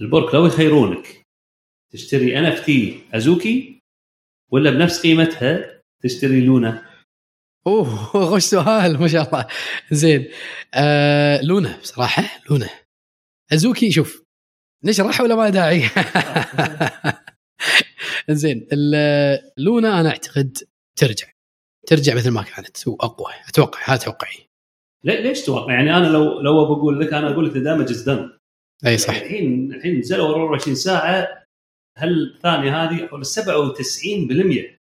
البورك لو يخيرونك. تشتري NFT أزوكي ولا بنفس قيمتها تشتري لونا؟ أوه غش سؤال ما شاء الله. زين. آه لونا بصراحة لونا. أزوكي شوف نشرح ولا ما داعي؟ زين لونا أنا أعتقد ترجع. ترجع مثل ما كانت واقوى أتوقع هذا توقعي. ليش توقع؟ يعني أنا لو لو بقول لك أنا أقول لك damage is done أي صح. الحين الحين نزلوا 24 ساعة هل الثانية هذه حول 97%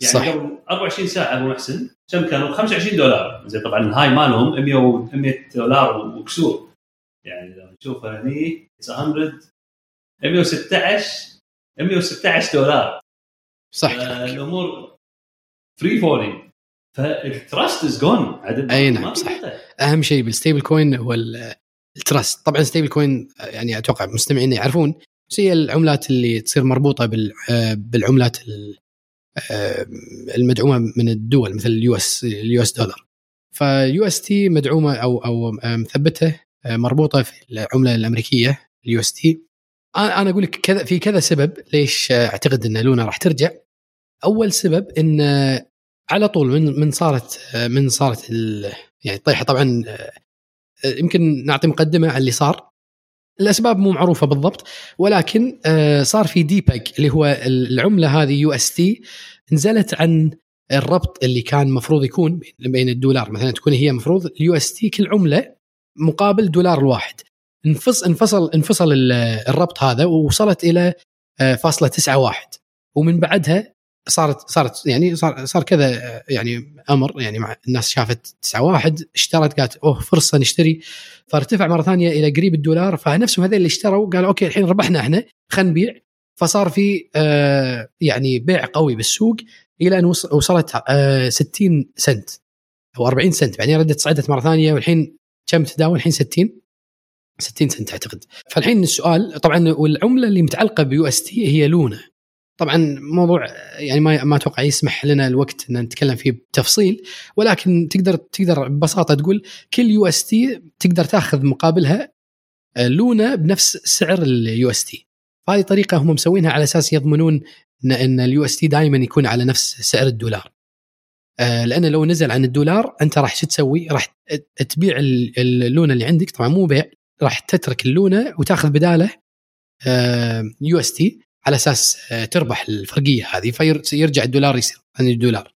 يعني صح. قبل 24 ساعة أبو محسن كم كانوا؟ 25 دولار. زين طبعا ال high مالهم 100 و 100 دولار وكسور. يعني لو نشوف هني 100 116 116 دولار. صح. الأمور free falling فال trust is gone أي نعم، صح. أهم شيء بال stable coin هو ال trust. طبعا stable coin يعني أتوقع مستمعينا يعرفون بس هي العملات اللي تصير مربوطة بال- بالعملات ال- المدعومة من الدول مثل ال US ال US dollar ف UST مدعومة أو أو مثبتة مربوطة في العملة الأمريكية ال UST أنا أقول لك كذا في كذا سبب ليش أعتقد إن لونا راح ترجع. أول سبب إن على طول من من صارت من صارت يعني الطيحه طبعا يمكن نعطي مقدمة على اللي صار. الأسباب مو معروفة بالضبط ولكن آه، صار في depeg اللي هو العملة هذه UST نزلت عن الربط اللي كان المفروض يكون بين- الدولار مثلا تكون هي المفروض ال UST كل عملة مقابل دولار الواحد انفصل انفصل انفصل ال- الربط هذا ووصلت إلى آه، فاصلة تسعة واحد. ومن بعدها صارت صارت يعني صار صار كذا يعني أمر يعني مع الناس شافت 9 واحد اشترت قالت أوه فرصة نشتري. فارتفع مرة ثانية إلى قريب الدولار فنفسهم هذول اللي اشتروا قالوا أوكي الحين ربحنا إحنا خلينا نبيع. فصار في آه يعني بيع قوي بالسوق إلى أن وص- وصلت آه 60 سنت أو 40 سنت بعدين ردت صعدت مرة ثانية والحين كم تداول الحين 60 60 سنت أعتقد. فالحين السؤال طبعا والعملة اللي متعلقة ب UST هي لونا. طبعا موضوع يعني ما ما أتوقع يسمح لنا الوقت إن نتكلم فيه بتفصيل ولكن تقدر تقدر ببساطة تقول كل UST تقدر تأخذ مقابلها آه، لونا بنفس سعر ال UST. فهذه طريقة هم مسوينها على أساس يضمنون إن ال UST دائما يكون على نفس سعر الدولار. آه، لأن لو نزل عن الدولار أنت راح شو تسوي؟ راح تبيع ال- اللونه اللي عندك طبعا مو بيع راح تترك اللونه وتأخذ بدالة UST. على أساس آه، تربح الفرقية هذه فيرجع الدولار يصير عن الدولار.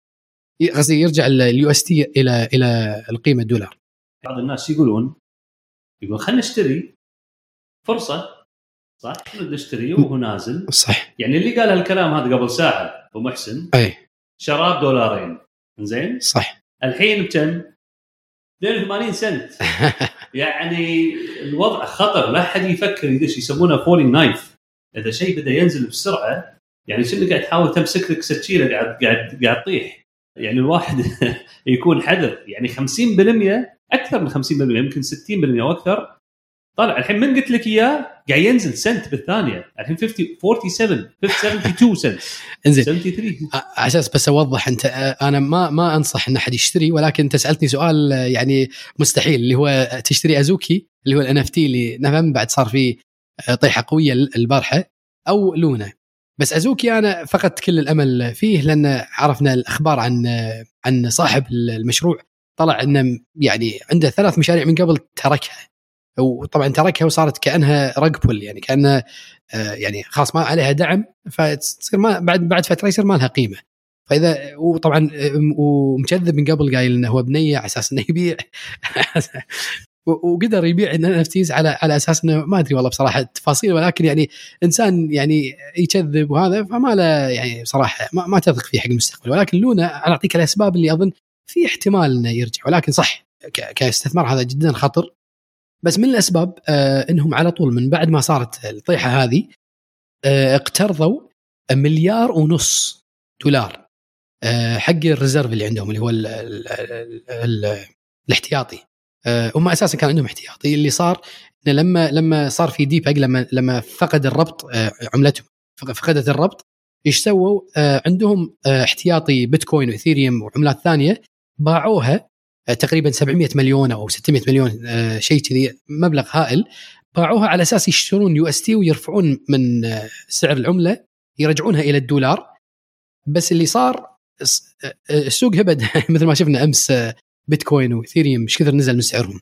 ي- قصدي يرجع ال UST إلى إلى القيمة الدولار. بعض الناس يقولون يقول خلينا نشتري فرصة صح؟ خلينا نشتري وهو نازل. صح. يعني اللي قال هالكلام هذا قبل ساعة أبو محسن. أي. شراه بدولارين. زين صح. الحين بكم؟ 82 سنت. يعني الوضع خطر لا أحد يفكر يدش يسمونه falling knife إذا شيء بدا ينزل بسرعة يعني شنو قاعد تحاول تمسك لك سكينه قاعد قاعد قاعد تطيح؟ يعني الواحد يكون حذر. يعني 50% أكثر من 50% يمكن 60% وأكثر طالع. الحين من قلت لك إياه؟ قاعد ينزل سنت بالثانية. الحين 50 47 72 سنت. إنزين. 73 على أساس بس أوضح أنت أنا ما ما أنصح إن أحد يشتري ولكن أنت سألتني سؤال يعني مستحيل اللي هو تشتري أزوكي اللي هو ال NFT اللي نفهم بعد صار في آه، طيحة قوية البارحة أو لونا بس ازوكي أنا فقدت كل الأمل فيه لأن عرفنا الأخبار عن عن صاحب المشروع. طلع إنه يعني عنده ثلاث مشاريع من قبل تركها. وطبعا تركها وصارت كأنها رق بول يعني كانها آه، يعني خلاص ما عليها دعم فتصير ما بعد بعد فترة يصير ما لها قيمة. فإذا وطبعا آه، ومكذب من قبل قايل إنه هو بنية على أساس إنه يبيع. وقدر يبيع ان اف على على أساس إنه ما أدري والله بصراحة التفاصيل ولكن يعني إنسان يعني يكذب وهذا فما له يعني بصراحة ما, ما تثق فيه حق المستقبل. ولكن لونا أنا أعطيك الأسباب اللي أظن في احتمال إنه يرجع. ولكن صح كاستثمار هذا جدا خطر. بس من الأسباب آه إنهم على طول من بعد ما صارت الطيحة هذه آه اقترضوا مليار ونص دولار آه حق الريزرف اللي عندهم اللي هو ال ال ال ال الاحتياطي. هم أساسا كان عندهم احتياطي اللي صار إنه لما لما صار في ديباج لما لما فقد الربط آه عملتهم فق- فقدت الربط إيش سووا؟ آه عندهم آه احتياطي بيتكوين وإثيريوم وعملات ثانية باعوها آه تقريبا 700 مليون أو 600 مليون آه شيء كذي مبلغ هائل باعوها على أساس يشترون UST ويرفعون من آه، سعر العملة يرجعونها إلى الدولار. بس اللي صار آه، السوق هبد. مثل ما شفنا أمس بيتكوين واثيريوم إيش كثر نزل من سعرهم.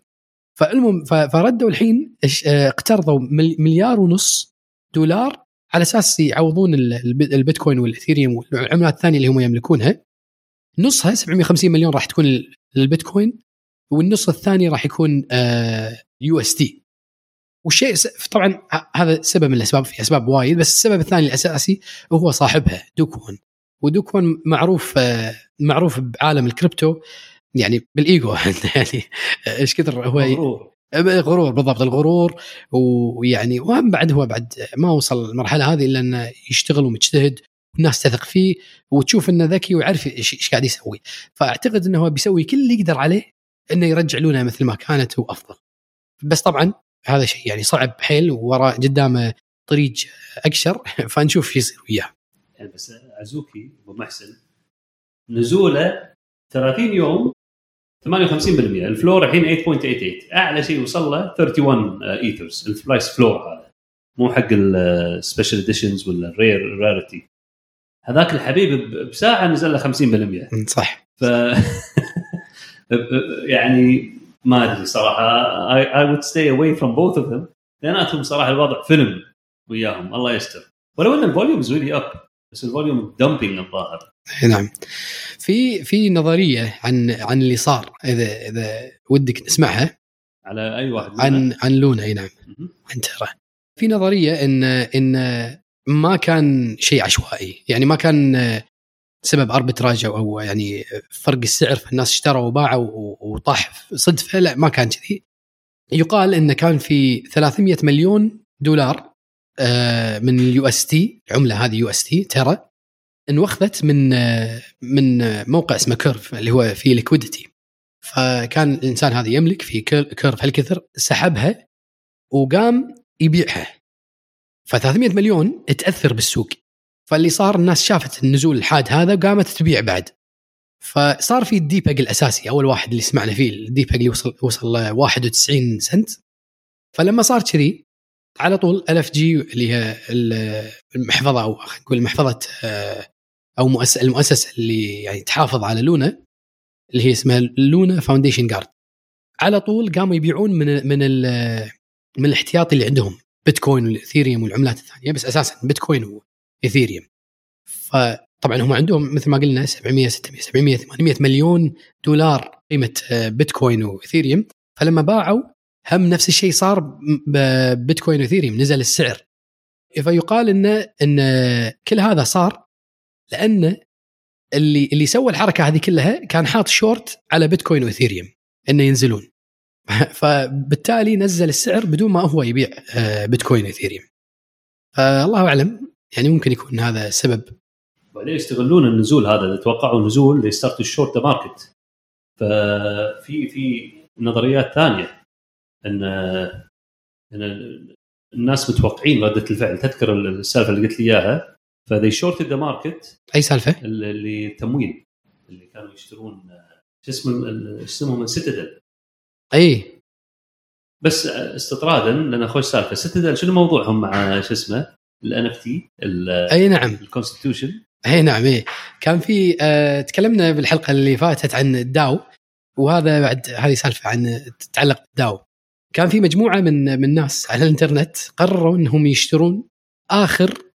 فالمهم فردوا الحين اقترضوا مليار ونص دولار على أساس يعوضون البيتكوين والاثيريوم والعملات الثانية اللي هم يملكونها. نصها 750 مليون راح تكون للبيتكوين والنص الثاني راح يكون UST والشيء طبعا هذا سبب من الأسباب في أسباب وايد بس السبب الثاني الأساسي هو صاحبها Do Kwon. و Do Kwon معروف آه، معروف بعالم الكريبتو يعني بالإيجو يعني إيش كثر هو غرور. غرور بالضبط الغرور. ويعني وهم بعد هو بعد ما وصل المرحلة هذه إلا إنه يشتغل ومجتهد والناس تثق فيه وتشوف إنه ذكي ويعرف إيش قاعد يسوي. فأعتقد إنه هو بيسوي كل اللي يقدر عليه إنه يرجع لنا مثل ما كانت وأفضل. بس طبعا هذا شيء يعني صعب حيل وراء قدامه طريق اكشر فنشوف إيش يصير وياه. يعني بس عزوكي أبو محسن نزوله 30 يوم 58% الفلور الحين 8.88 أعلى شيء وصل له 31 Ethers ال price floor هذا. مو حق ال special editions ولا ال rare rarity هذاك الحبيب بساعة نزل له 50% صح. ف يعني ما أدري صراحة. I would stay away from both of them. لاناتهم صراحة الوضع فيلم وياهم. الله يستر. ولو إن ال volume really up بس ال volume dumping الظاهر. نعم. في في نظرية عن عن اللي صار إذا إذا ودك نسمعها على أي واحد عن عن لونا إي نعم. عن ترى. في نظرية إن إن ما كان شيء عشوائي. يعني ما كان سبب arbitrage أو يعني فرق السعر فالناس اشتروا وباعوا وطاح صدفة. لا ما كان كذي. يقال انه كان في 300 مليون دولار من ال UST العمله هذه UST ترى انوخذت من آه، من موقع اسمه Curve اللي هو فيه liquidity فكان الإنسان هذا يملك في Curve هالكثر سحبها وقام يبيعها. ف 300 مليون تأثر بالسوق. فاللي صار الناس شافت النزول الحاد هذا وقامت تبيع بعد. فصار في ال de-peg الاساسي أول واحد اللي سمعنا فيه ال de-peg اللي وصل وصل 91 سنت. فلما صار كذي على طول LFG اللي هي المحفظة أو خلينا نقول محفظه آه، أو مؤسسه المؤسسة اللي يعني تحافظ على لونا اللي هي اسمها Luna Foundation Guard. على طول قاموا يبيعون من من من الاحتياطي اللي عندهم بيتكوين والاثيريوم والعملات الثانية بس أساسا بيتكوين وإيثيريوم. فطبعا هم عندهم مثل ما قلنا 700 600 700 800 مليون دولار قيمة آه، بيتكوين وإيثيريوم. فلما باعوا هم نفس الشيء صار ببيتكوين وإيثيريوم نزل السعر. فيقال ان إن كل هذا صار لأن اللي اللي سوى الحركة هذه كلها كان حاط شورت على بيتكوين وإيثيريوم إنه ينزلون. فبالتالي نزل السعر بدون ما هو يبيع آه، بيتكوين وإيثيريوم. فالله أعلم يعني ممكن يكون هذا سبب. بعدين يستغلون النزول هذا إذا توقعوا نزول they start to short the market ففي في نظريات ثانية. إن إن الناس متوقعين ردة الفعل. تذكر السالفة اللي قلت لي إياها؟ ف they short the market أي سالفة؟ اللي التمويل اللي كانوا يشترون شو اسمه اسمهم؟ Citadel أي. بس استطرادا لأن خوش سالفة. Citadel شنو موضوعهم مع شو اسمه؟ ال NFT أي نعم. ال constitution أي نعم إي. كان في آه تكلمنا بالحلقة اللي فاتت عن ال DAO وهذا بعد هذه سالفة عن تتعلق بال DAO كان في مجموعة من من الناس على الإنترنت قرروا إنهم يشترون آخر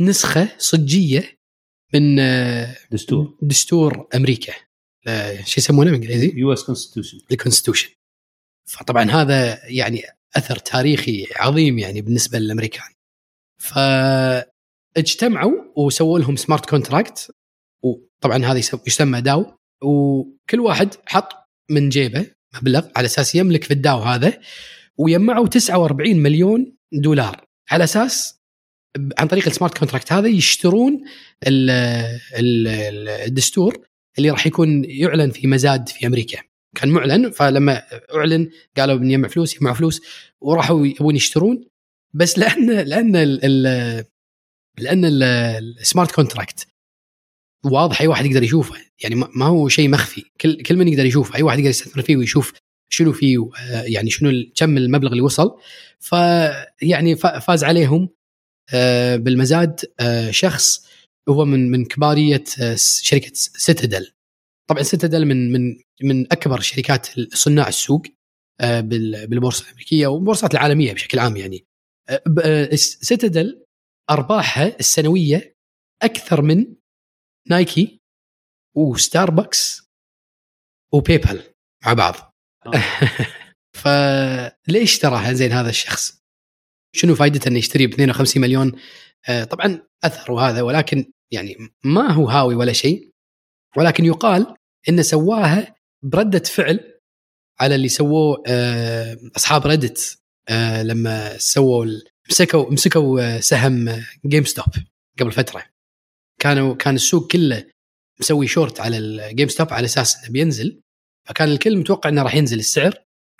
نسخة صجية من آه، دستور. دستور أمريكا. شو يسمونه بالإنجليزي؟ US constitution ال constitution. فطبعا هذا يعني أثر تاريخي عظيم يعني بالنسبة للأمريكان. فاجتمعوا وسووا لهم smart contract وطبعا هذا يسمى DAO. وكل واحد حط من جيبه مبلغ على أساس يملك في ال DAO هذا ويجمعوا 49 مليون دولار. على أساس عن طريق ال smart contract هذا يشترون الدستور اللي راح يكون يعلن في مزاد في أمريكا. كان معلن فلما أعلن قالوا بنجمع فلوس يجمعوا فلوس وراحوا يبون يشترون. بس لأن لأن ال ال لأن ال smart contract واضح أي واحد يقدر يشوفه. يعني ما هو شيء مخفي. كل كل من يقدر يشوفه أي واحد يقدر يستثمر فيه ويشوف شنو فيه آه، يعني شنو كم المبلغ اللي وصل. فيعني فاز عليهم آه، بالمزاد آه، شخص هو من من كبارية شركة سيتادل طبعا سيتادل من من من أكبر شركات صناع السوق بالبورصة الأمريكية والبورصات العالمية بشكل عام يعني. سيتادل ارباحها السنوية أكثر من نايكي وستاربكس وباي بال مع بعض آه. فليش ترى زين هذا الشخص؟ شنو فائدته إنه يشتري ب 52 مليون؟ آه، طبعا اثر وهذا ولكن يعني ما هو هاوي ولا شيء ولكن يقال إنه سواها بردة فعل على اللي سووه آه، أصحاب Reddit لما سووا مسكوا مسكوا سهم GameStop قبل فترة كانوا كان السوق كله مسوي شورت على ال GameStop على أساس إنه بينزل. فكان الكل متوقع إنه راح ينزل السعر.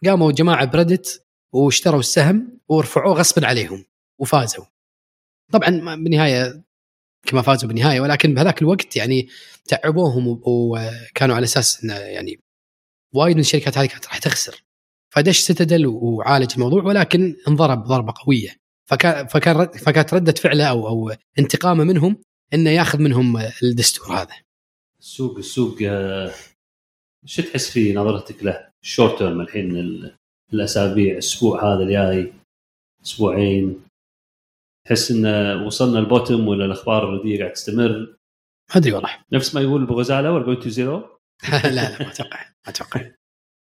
قاموا جماعة بريدت واشتروا السهم ورفعوه غصبا عليهم وفازوا. طبعا بالنهاية كما فازوا بالنهاية ولكن بهذاك الوقت يعني تعبوهم وكانوا على أساس إنه يعني وايد من الشركات هذه كانت راح تخسر. فدش ستدل وعالج الموضوع ولكن انضرب ضربة قوية. فكان فكان فكانت رده فعله أو أو انتقامه منهم إنه ياخذ منهم الدستور هذا. السوق السوق آه، شو تحس في نظرتك له؟ ال short term الحين الأسابيع الأسبوع هذا الجاي أسبوعين تحس انه وصلنا ال bottom ولا الأخبار الرديئه قاعد تستمر؟ ما أدري والله نفس ما يقول أبو غزالة ولا to zero؟ لا لا ما أتوقع ما أتوقع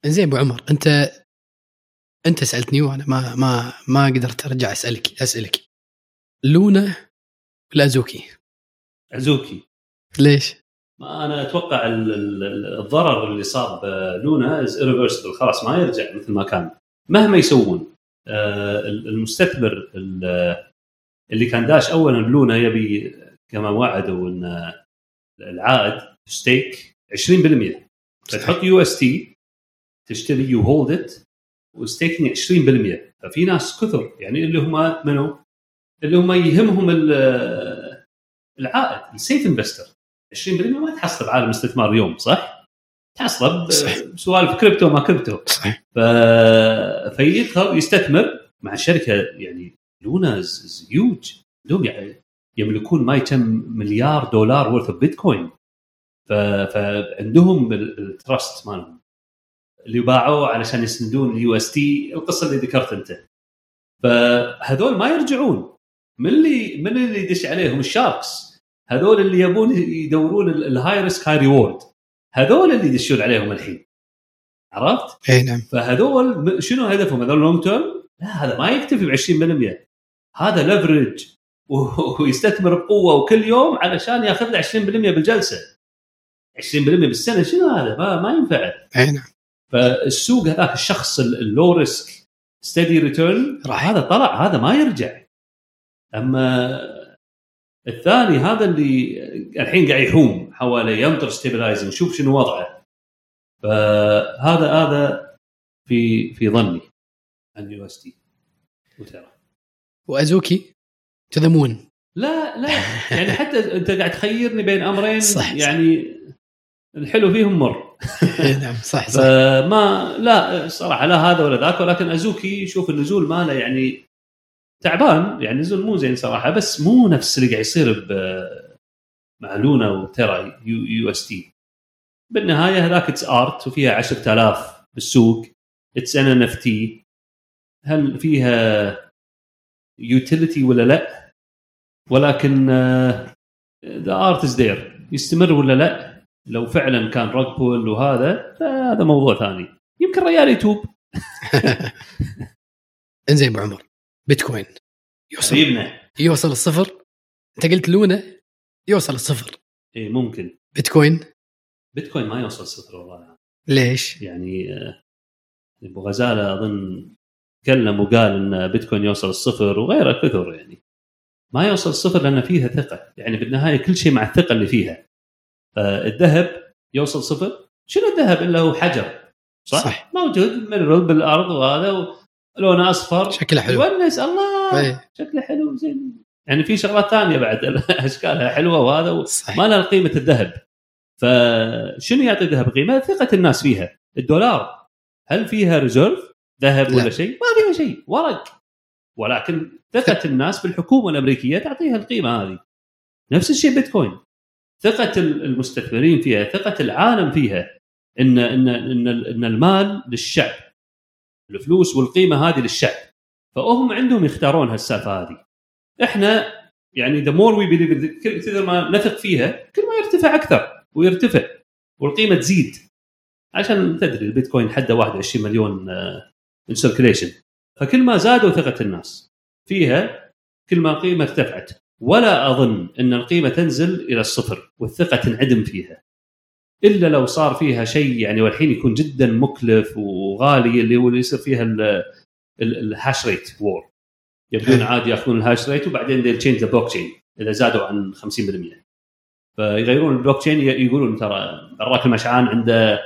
زين أبو عمر أنت أنت سألتني وأنا ما ما ما قدرت أرجع أسألك أسألك Luna ولا Azuki؟ Azuki ليش؟ ما أنا أتوقع الضرر اللي صاب Luna is irreversible. خلاص ما يرجع مثل ما كان. مهما يسوون آه، المستثمر اللي كان داش اولا Luna يبي كما وعدوا إن العائد stake 20% فتحط UST تشتري you hold it و staking 20% ففي ناس كثر يعني اللي هم منو؟ اللي هم يهمهم العائد ال safe investor 20% ما تحصل بعالم الاستثمار اليوم صح؟ تحصل بسوالف كريبتو ما كريبتو. صحيح. ف... فيدخل يستثمر مع شركة يعني Luna huge عندهم يعني يملكون ما يتم مليار دولار worth بيتكوين ف... فعندهم ال trust مالهم. اللي باعوه علشان يسندون ال UST القصة اللي ذكرت أنت. فهذول ما يرجعون. من اللي من اللي يدش عليهم؟ ال sharks. هذول اللي يبون يدورون ال high risk high reward هذول اللي يدشون عليهم الحين. عرفت؟ اي نعم. فهذول شنو هدفهم؟ هذول long term؟ لا هذا ما يكتفي ب 20% هذا leverage ويستثمر بقوة وكل يوم علشان ياخذ له 20% بالجلسة. 20% بالسنة. شنو هذا؟ ما, ما ينفع. اي نعم. فالسوق هذاك الشخص ال low risk steady return هذا طلع هذا ما يرجع. أما الثاني هذا اللي الحين قاعد يحوم حوالي ينطر stabilizing شوف شنو وضعه. فهذا هذا في في ظني عن UST و Terra. و Azuki to the moon لا لا. يعني حتى أنت قاعد تخيرني بين أمرين صح يعني الحلو فيهم مر. نعم صح صح. ما لا صراحة لا هذا ولا ذاك ولكن Azuki شوف النزول ماله يعني تعبان يعني نزول مو زين صراحة بس مو نفس اللي قاعد يصير مع Luna و Terra U, UST. بالنهاية هذاك it's art وفيها 10000 بالسوق it's an NFT هل فيها utility ولا لا؟ ولكن the art is there يستمر ولا لا؟ لو فعلا كان rug pull وهذا فهذا موضوع ثاني. يمكن ريال يتوب. انزين ابو عمر. بيتكوين. يوصل حبيبنا. يوصل الصفر. انت قلت Luna يوصل الصفر. اي ممكن. بيتكوين. بيتكوين ما يوصل صفر والله ليش؟ يعني آه، أبو غزالة أظن تكلم وقال إن بيتكوين يوصل الصفر وغيره كثر يعني. ما يوصل الصفر لأن فيها ثقة. يعني بالنهاية كل شيء مع الثقة اللي فيها. الذهب يوصل صفر. شنو الذهب إلا هو حجر؟ صح؟ صح. موجود من بالأرض وهذا لونه أصفر. شكله حلو. يونس الله. أي. شكله حلو زين يعني في شغلات ثانية بعد أشكالها حلوة وهذا صحيح. ما لها قيمة الذهب. فشنو يعطي الذهب قيمة؟ ثقة الناس فيها. الدولار هل فيها reserve ذهب لا. ولا شيء؟ ما فيها شيء. ورق. ولكن ثقة الناس بالحكومة الأمريكية تعطيها القيمة هذه. نفس الشيء بيتكوين. ثقة المستثمرين فيها ثقة العالم فيها. ان ان ان, إن المال للشعب. الفلوس والقيمة هذه للشعب. فهم عندهم يختارون هالسالفة هذه. إحنا يعني the more we believe كثر ما نثق فيها كل ما يرتفع أكثر ويرتفع والقيمة تزيد. عشان تدري البيتكوين حده 21 مليون in circulation فكل ما زادوا ثقة الناس فيها كل ما القيمه ارتفعت. ولا أظن إن القيمة تنزل إلى الصفر والثقة تنعدم فيها. إلا لو صار فيها شيء يعني والحين يكون جدا مكلف وغالي اللي هو اللي يصير فيها ال hash rate وور يبدون عادي ياخذون ال hash rate وبعدين they'll change the blockchain إذا زادوا عن 50% فيغيرون البلوك تشين يقولون ترى براك المشعان عنده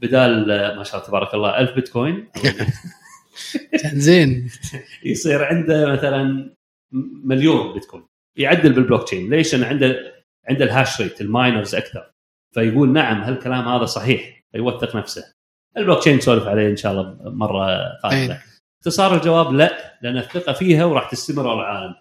بدال ما شاء الله تبارك الله 1000 بيتكوين. زين. يصير عنده مثلا مليون بيتكوين. يعدل بالبلوك تشين ليش؟ لأن عنده عنده ال hash rate ال miners أكثر. فيقول نعم هالكلام هذا صحيح. يوثق نفسه. البلوك تشين نسولف عليه إن شاء الله مرة قادمه اختصار الجواب لا لأن الثقة فيها وراح تستمر على العالم.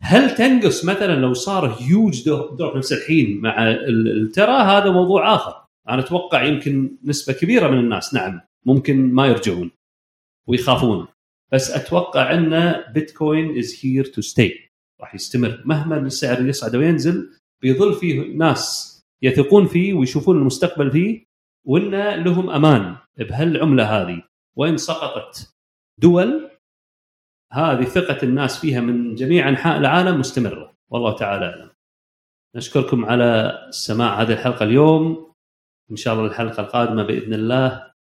هل تنقص مثلا لو صار huge drop نفس الحين مع ال Terra هذا موضوع آخر. أنا أتوقع يمكن نسبة كبيرة من الناس نعم ممكن ما يرجعون ويخافون. بس أتوقع أن بيتكوين is here to stay راح يستمر. مهما السعر يصعد وينزل بيظل فيه ناس يثقون فيه ويشوفون المستقبل فيه وإن لهم أمان بهالعملة هذه. وإن سقطت دول هذه ثقة الناس فيها من جميع أنحاء العالم مستمرة. والله تعالى أعلم. نشكركم على سماع هذه الحلقة اليوم. إن شاء الله الحلقة القادمة بإذن الله.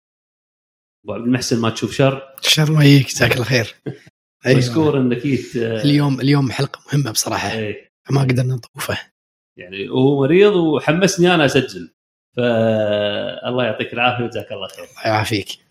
أبو عبد المحسن ما تشوف شر؟ شر ما يجيك جزاك الله خير. أيوة. مشكور إنك جيت اليوم اليوم حلقة مهمة بصراحة. أيه. ما قدرنا نطوفه. يعني هو مريض وحمسني أنا أسجل. فالله يعطيك العافية وجزاك الله خير. الله يعافيك.